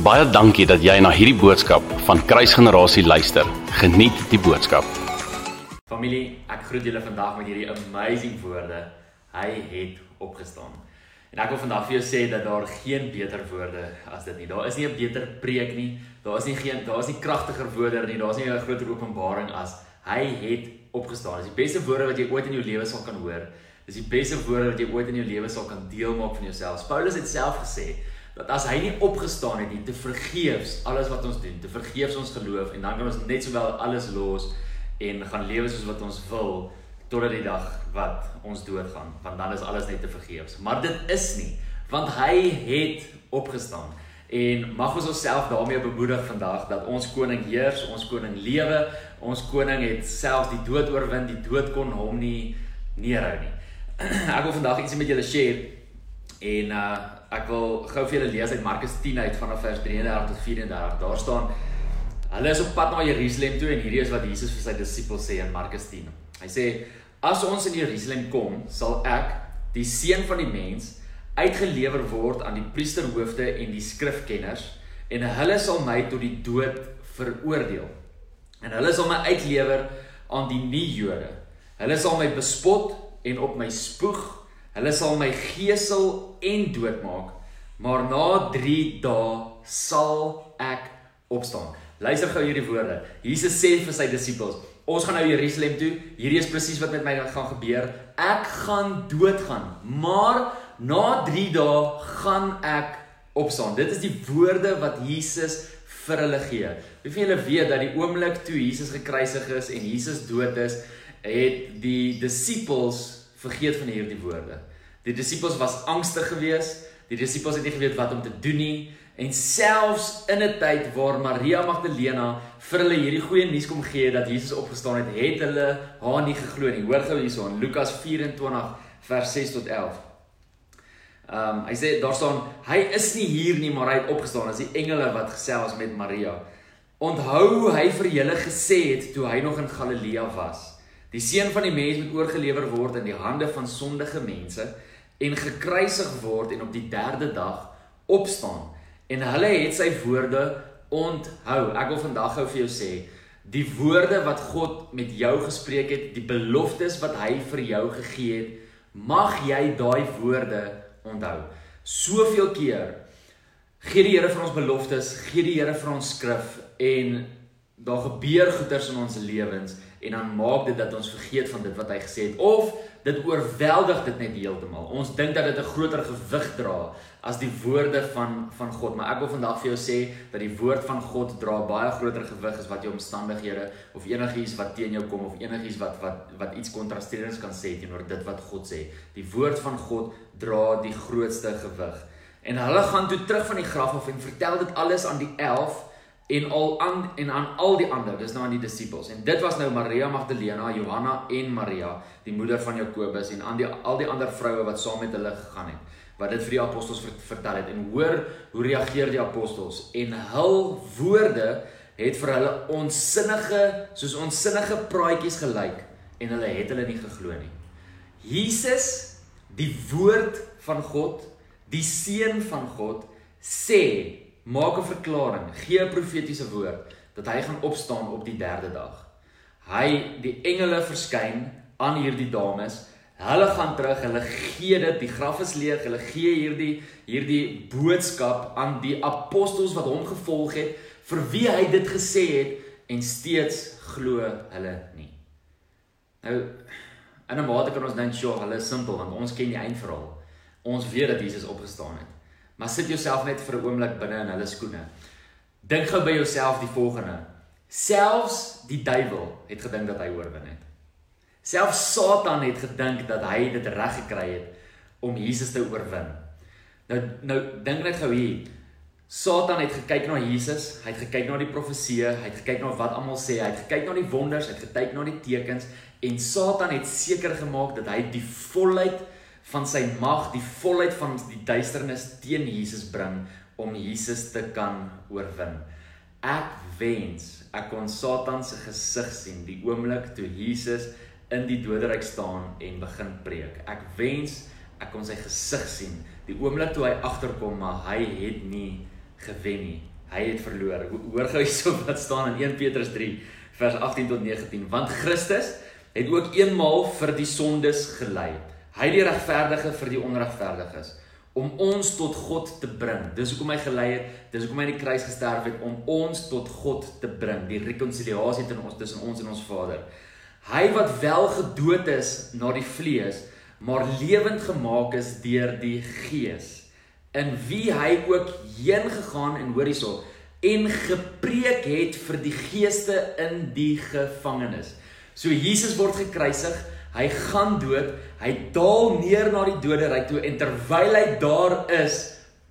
Baie dankie dat jy na hierdie boodskap van Kruisgenerasie luister. Geniet die boodskap. Familie, ek groet julle vandag met hierdie amazing woorde. Hy het opgestaan. En ek wil vandag vir jou sê dat daar geen beter woorde as dit nie. Daar is nie 'n beter preek nie. Daar is nie geen daar is nie kragtiger woorde nie. Daar is nie 'n groter openbaring as hy het opgestaan. Dis die beste woorde wat jy ooit in jou lewe sal kan hoor. Dis die beste woorde wat jy ooit in jou lewe sal kan deel maak van jouself. Paulus het self gesê dat as hy nie opgestaan het nie, te vergeefs alles wat ons doen, te vergeefs ons geloof en dan kan ons net sowel alles los en gaan lewe soos wat ons wil totdat die dag wat ons doodgaan, want dan is alles net te vergeefs. Maar dit is nie, want hy het opgestaan. En mag ons onsself daarmee bemoedig vandag dat ons koning heers, ons koning lewe, ons koning het selfs die dood oorwin, die dood kon hom nie neerhou nie. Ek wil vandag ietsie met julle share en uh ek wil gou vir julle lees uit Markus 10 uit vanaf vers 33 tot 34. Daar staan hulle is op pad na Jerusalem toe en hierdie is wat Jesus vir sy disippels sê in Markus 10. Hy sê as ons in Jerusalem kom, sal ek die seun van die mens uitgelewer word aan die priesterhoofde en die skrifkenners en hulle sal my tot die dood veroordeel. En hulle sal my uitlewer aan die nie-Jode. Hulle sal my bespot en op my spoeg. Hulle sal my gesel en doodmaak. Maar na 3 dae sal ek opstaan. Luister gou hierdie woorde. Jesus sê vir sy disippels: "Ons gaan nou Jerusalem toe. Hierdie is presies wat met my gaan gebeur. Ek gaan doodgaan, maar na 3 dae gaan ek opstaan." Dit is die woorde wat Jesus vir hulle gee. Wie van julle weet dat die oomblik toe Jesus gekruisig is en Jesus dood is, het die disippels vergeet van hierdie woorde. Die disippels was angstig geweest. Die disippels het nie geweet wat om te doen nie. En selfs in 'n tyd waar Maria Magdalena vir hulle hierdie goeie nuus kom gee dat Jesus opgestaan het, het hulle haar nie geglo nie. Hoor gou hierso in Lukas 24 vers 6 tot 11. Ehm um, hy sê daar staan hy is nie hier nie, maar hy het opgestaan. Dis die engele wat gesels met Maria. Onthou hy vir julle gesê het toe hy nog in Galilea was. Die seun van die mens moet oorgelewer word in die hande van sondige mense en gekruisig word en op die derde dag opstaan. En hulle het sy woorde onthou. Ek wil vandag gou vir jou sê, die woorde wat God met jou gespreek het, die beloftes wat hy vir jou gegee het, mag jy daai woorde onthou. Soveel keer gee die Here vir ons beloftes, gee die Here vir ons skrif en daar gebeur goeters in ons lewens en dan maak dit dat ons vergeet van dit wat hy gesê het of dit oorweldig dit net heeltemal. Ons dink dat dit 'n groter gewig dra as die woorde van van God, maar ek wil vandag vir jou sê dat die woord van God dra baie groter gewig as wat jou omstandighede of enigiets wat teen jou kom of enigiets wat wat wat iets kontrasterends kan sê teenoor dit wat God sê. Die woord van God dra die grootste gewig. En hulle gaan toe terug van die graf af en vertel dit alles aan die 11 en al aan en aan al die ander, dis nou aan die disippels. En dit was nou Maria Magdalena, Johanna en Maria, die moeder van Jakobus en aan die al die ander vroue wat saam met hulle gegaan het wat dit vir die apostels vertel het en hoor hoe reageer die apostels en hul woorde het vir hulle onsinnige soos onsinnige praatjies gelyk en hulle het hulle nie geglo nie. Jesus, die woord van God, die seun van God sê maak 'n verklaring, gee 'n profetiese woord dat hy gaan opstaan op die derde dag. Hy die engele verskyn aan hierdie dames. Hulle gaan terug, hulle gee dit, die graf is leeg, hulle gee hierdie hierdie boodskap aan die apostels wat hom gevolg het vir wie hy dit gesê het en steeds glo hulle nie. Nou in 'n mate kan ons dink, "Sjoe, hulle is simpel want ons ken die eindverhaal. Ons weet dat Jesus opgestaan het." Maar sit jouself net vir 'n oomblik binne in hulle skoene. Dink gou by jouself die volgende. Selfs die duiwel het gedink dat hy oorwin het. Selfs Satan het gedink dat hy dit reg gekry het om Jesus te oorwin. Nou nou dink net gou hier. Satan het gekyk na Jesus, hy het gekyk na die profeseë, hy het gekyk na wat almal sê, hy het gekyk na die wonders, hy het gekyk na die tekens en Satan het seker gemaak dat hy die volheid van sy mag, die volheid van die duisternis teen Jesus bring om Jesus te kan oorwin. Ek wens ek kon Satan se gesig sien die oomblik toe Jesus in die doderyk staan en begin preek. Ek wens ek kon sy gesig sien die oomblik toe hy agterkom maar hy het nie gewen nie. hy het verloor. Hoor gou hierso wat staan in 1 Petrus 3 vers 18 tot 19. Want Christus het ook eenmaal vir die sondes gelei. Hy die regverdige vir die onregverdiges om ons tot God te bring. Dis hoekom hy gelei het, dis hoekom hy aan die kruis gesterf het om ons tot God te bring, die rekonsiliasie tussen ons tussen ons en ons Vader. Hy wat wel gedood is na die vlees, maar lewend gemaak is deur die Gees, in wie hy ook heen gegaan en hoor hierso en gepreek het vir die geeste in die gevangenis. So Jesus word gekruisig, hy gaan dood, hy daal neer na die doderyk toe en terwyl hy daar is,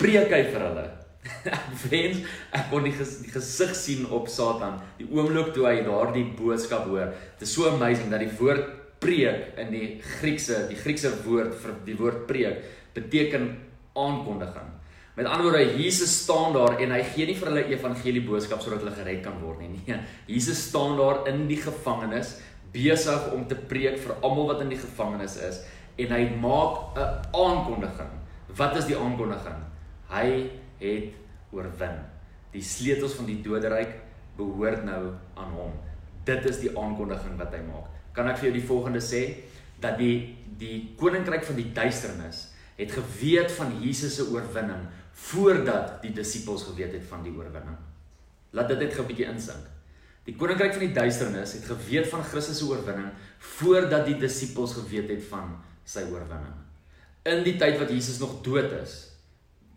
preek hy vir hulle. Wens ek kon die, ges, die gesig sien op Satan, die oomblik toe hy daardie boodskap hoor. Dit is so amazing dat die woord preek in die Griekse, die Griekse woord vir die woord preek beteken aankondiging. Met ander woorde, Jesus staan daar en hy gee nie vir hulle evangelie boodskap sodat hulle gered kan word nie. Nee, Jesus staan daar in die gevangenis besig om te preek vir almal wat in die gevangenis is en hy maak 'n aankondiging. Wat is die aankondiging? Hy het oorwin. Die sleutels van die doderyk behoort nou aan hom. Dit is die aankondiging wat hy maak. Kan ek vir jou die volgende sê dat die die koninkryk van die duisternis het geweet van Jesus se oorwinning voordat die disippels geweet het van die oorwinning. Laat dit net gou 'n bietjie insink. Die koninkryk van die duisternis het geweet van Christus se oorwinning voordat die disippels geweet het van sy oorwinning. In die tyd wat Jesus nog dood is,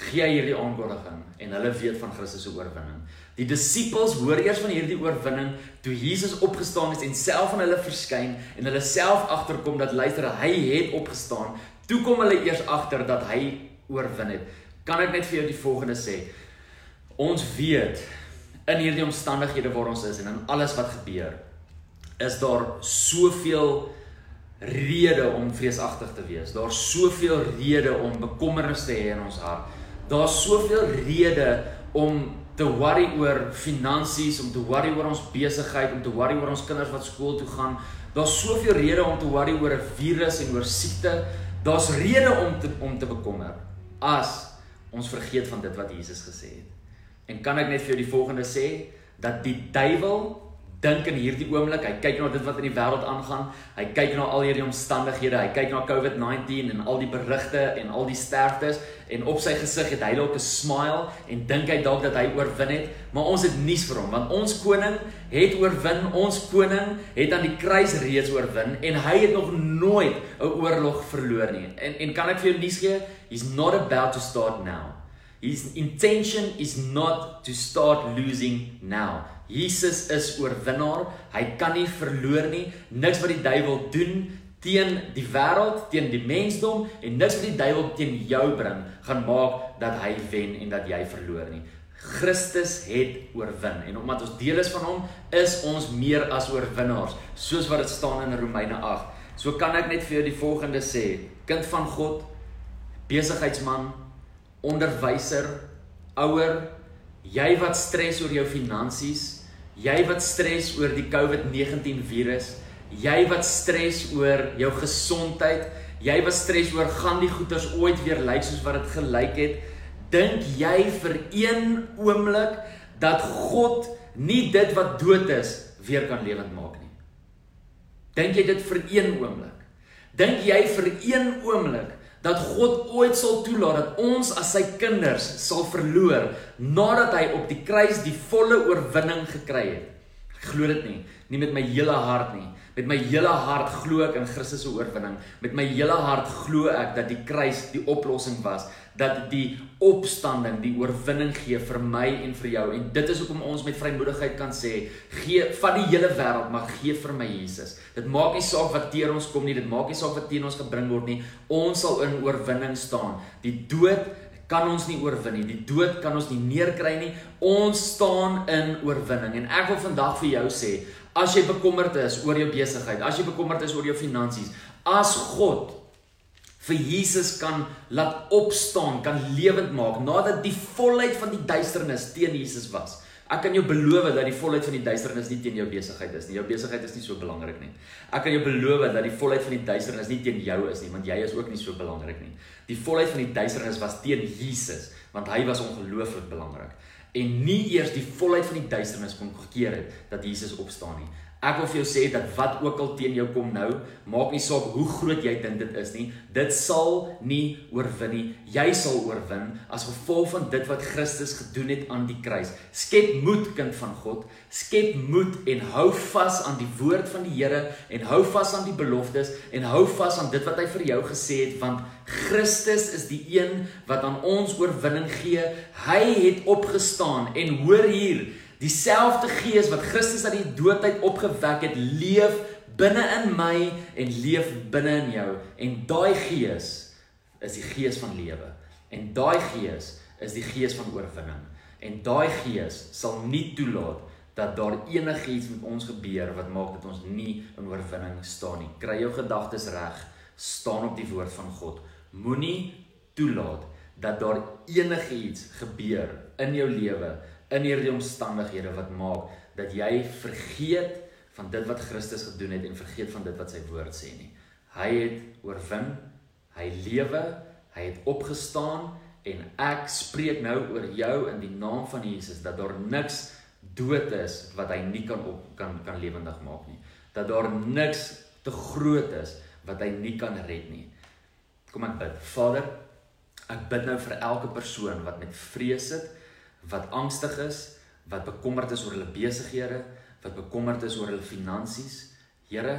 gee hy hierdie aankondiging en hulle weet van Christus se oorwinning. Die disippels hoor eers van hierdie oorwinning toe Jesus opgestaan het en self aan hulle verskyn en hulle self agterkom dat luister hy het opgestaan. Toe kom hulle eers agter dat hy oorwin het. Kan ek net vir jou die volgende sê? Ons weet in hierdie omstandighede waar ons is en in alles wat gebeur, is daar soveel rede om vreesagtig te wees. Daar's soveel rede om bekommernis te hê in ons hart. Daar's soveel rede om te worry oor finansies, om te worry oor ons besigheid, om te worry oor ons kinders wat skool toe gaan. Daar's soveel rede om te worry oor 'n virus en oor siekte. Daar's rede om te om te bekommer as ons vergeet van dit wat Jesus gesê het. En kan ek net vir jou die volgende sê dat die duiwel dink in hierdie oomblik, hy kyk na dit wat in die wêreld aangaan, hy kyk na al hierdie omstandighede, hy kyk na COVID-19 en al die berigte en al die sterftes en op sy gesig het hy dalk 'n smile en dink hy dalk dat hy oorwin het, maar ons het nuus vir hom want ons koning het oorwin, ons koning het aan die kruis reeds oorwin en hy het nog nooit 'n oorlog verloor nie. En en kan ek vir jou nuus gee? He's not about to start now. His intention is not to start losing now. Jesus is oorwinnaar. Hy kan nie verloor nie. Niks wat die duiwel doen teen die wêreld, teen die mensdom en niks wat die duiwel teen jou bring gaan maak dat hy wen en dat jy verloor nie. Christus het oorwin en omdat ons deel is van hom, is ons meer as oorwinnaars, soos wat dit staan in Romeine 8. So kan ek net vir jou die volgende sê: Kind van God, besigheidsman, onderwyser, ouer, jy wat stres oor jou finansies, jy wat stres oor die COVID-19 virus, jy wat stres oor jou gesondheid, jy wat stres oor gaan die goeders ooit weer lyk soos wat dit gelyk het, dink jy vir een oomblik dat God nie dit wat dood is weer kan lewend maak nie? Dink jy dit vir een oomblik? Dink jy vir een oomblik dat God ooit sal toelaat dat ons as sy kinders sal verloor nadat hy op die kruis die volle oorwinning gekry het. Ek glo dit nie, nie met my hele hart nie. Met my hele hart glo ek in Christus se oorwinning. Met my hele hart glo ek dat die kruis die oplossing was, dat die opstanding die oorwinning gee vir my en vir jou. En dit is hoekom ons met vrymoedigheid kan sê, gee van die hele wêreld, maar gee vir my Jesus. Dit maak nie saak wat teer ons kom nie, dit maak nie saak wat teen ons gebring word nie. Ons sal in oorwinning staan. Die dood kan ons nie oorwin nie. Die dood kan ons nie neerkry nie. Ons staan in oorwinning. En ek wil vandag vir jou sê, as jy bekommerd is oor jou besigheid, as jy bekommerd is oor jou finansies, as God vir Jesus kan laat opstaan, kan lewend maak nadat die volheid van die duisternis teen Jesus was. Ek kan jou beloof dat die volheid van die duisternis nie teen jou besigheid is nie. Jou besigheid is nie so belangrik nie. Ek kan jou beloof dat die volheid van die duisternis nie teen jou is nie, want jy is ook nie so belangrik nie. Die volheid van die duisternis was teen Jesus, want hy was ongelooflik belangrik. En nie eers die volheid van die duisternis kon gekeer het dat Jesus opstaan nie. Ek wil vir jou sê dat wat ook al teen jou kom nou, maak nie saak hoe groot jy dink dit is nie, dit sal nie oorwin nie. Jy sal oorwin as gevolg van dit wat Christus gedoen het aan die kruis. Skep moed, kind van God. Skep moed en hou vas aan die woord van die Here en hou vas aan die beloftes en hou vas aan dit wat hy vir jou gesê het want Christus is die een wat aan ons oorwinning gee. Hy het opgestaan en hoor hier Dieselfde Gees wat Christus uit die dood uit opgewek het, leef binne in my en leef binne in jou. En daai Gees is die Gees van lewe. En daai Gees is die Gees van oorwinning. En daai Gees sal nie toelaat dat daar enigiets met ons gebeur wat maak dat ons nie in oorwinning staan nie. Kry jou gedagtes reg, staan op die woord van God. Moenie toelaat dat daar enigiets gebeur in jou lewe in hierdie omstandighede wat maak dat jy vergeet van dit wat Christus gedoen het en vergeet van dit wat sy woord sê nie. Hy het oorwin, hy lewe, hy het opgestaan en ek spreek nou oor jou in die naam van Jesus dat daar niks dood is wat hy nie kan op kan kan lewendig maak nie. Dat daar niks te groot is wat hy nie kan red nie. Kom ek bid. Vader, ek bid nou vir elke persoon wat met vrees sit wat angstig is, wat bekommerd is oor hulle besighede, wat bekommerd is oor hulle finansies. Here,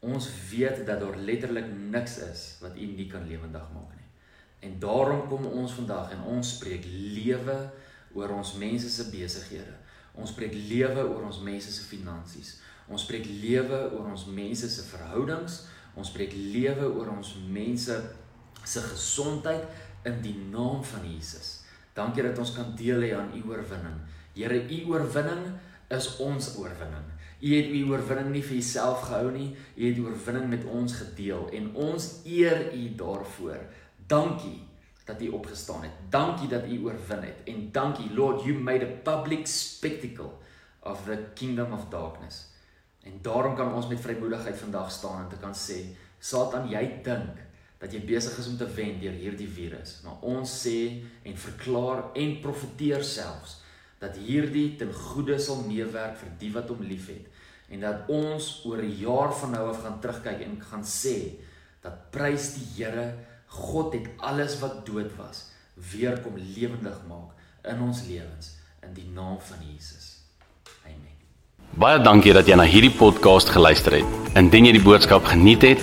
ons weet dat daar letterlik niks is wat U nie kan lewendig maak nie. En daarom kom ons vandag en ons spreek lewe oor ons mense se besighede. Ons spreek lewe oor ons mense se finansies. Ons spreek lewe oor ons mense se verhoudings. Ons spreek lewe oor ons mense se gesondheid in die naam van Jesus. Dankie dat ons kan deel hê aan u oorwinning. Here, u oorwinning is ons oorwinning. U het u oorwinning nie vir jouself gehou nie, u het die oorwinning met ons gedeel en ons eer u daarvoor. Dankie dat u opgestaan het. Dankie dat u oorwin het en dankie Lord, you made a public spectacle of the kingdom of darkness. En daarom kan ons met vrymoedigheid vandag staan en te kan sê, Satan, jy dink dat jy besig is om te wen deur hierdie virus. Maar ons sê en verklaar en profeteer selfs dat hierdie ten goeie sal meewerk vir die wat hom liefhet en dat ons oor 'n jaar van nou af gaan terugkyk en gaan sê dat prys die Here, God het alles wat dood was weer kom lewendig maak in ons lewens in die naam van Jesus. Amen. Baie dankie dat jy na hierdie podcast geluister het. Indien jy die boodskap geniet het,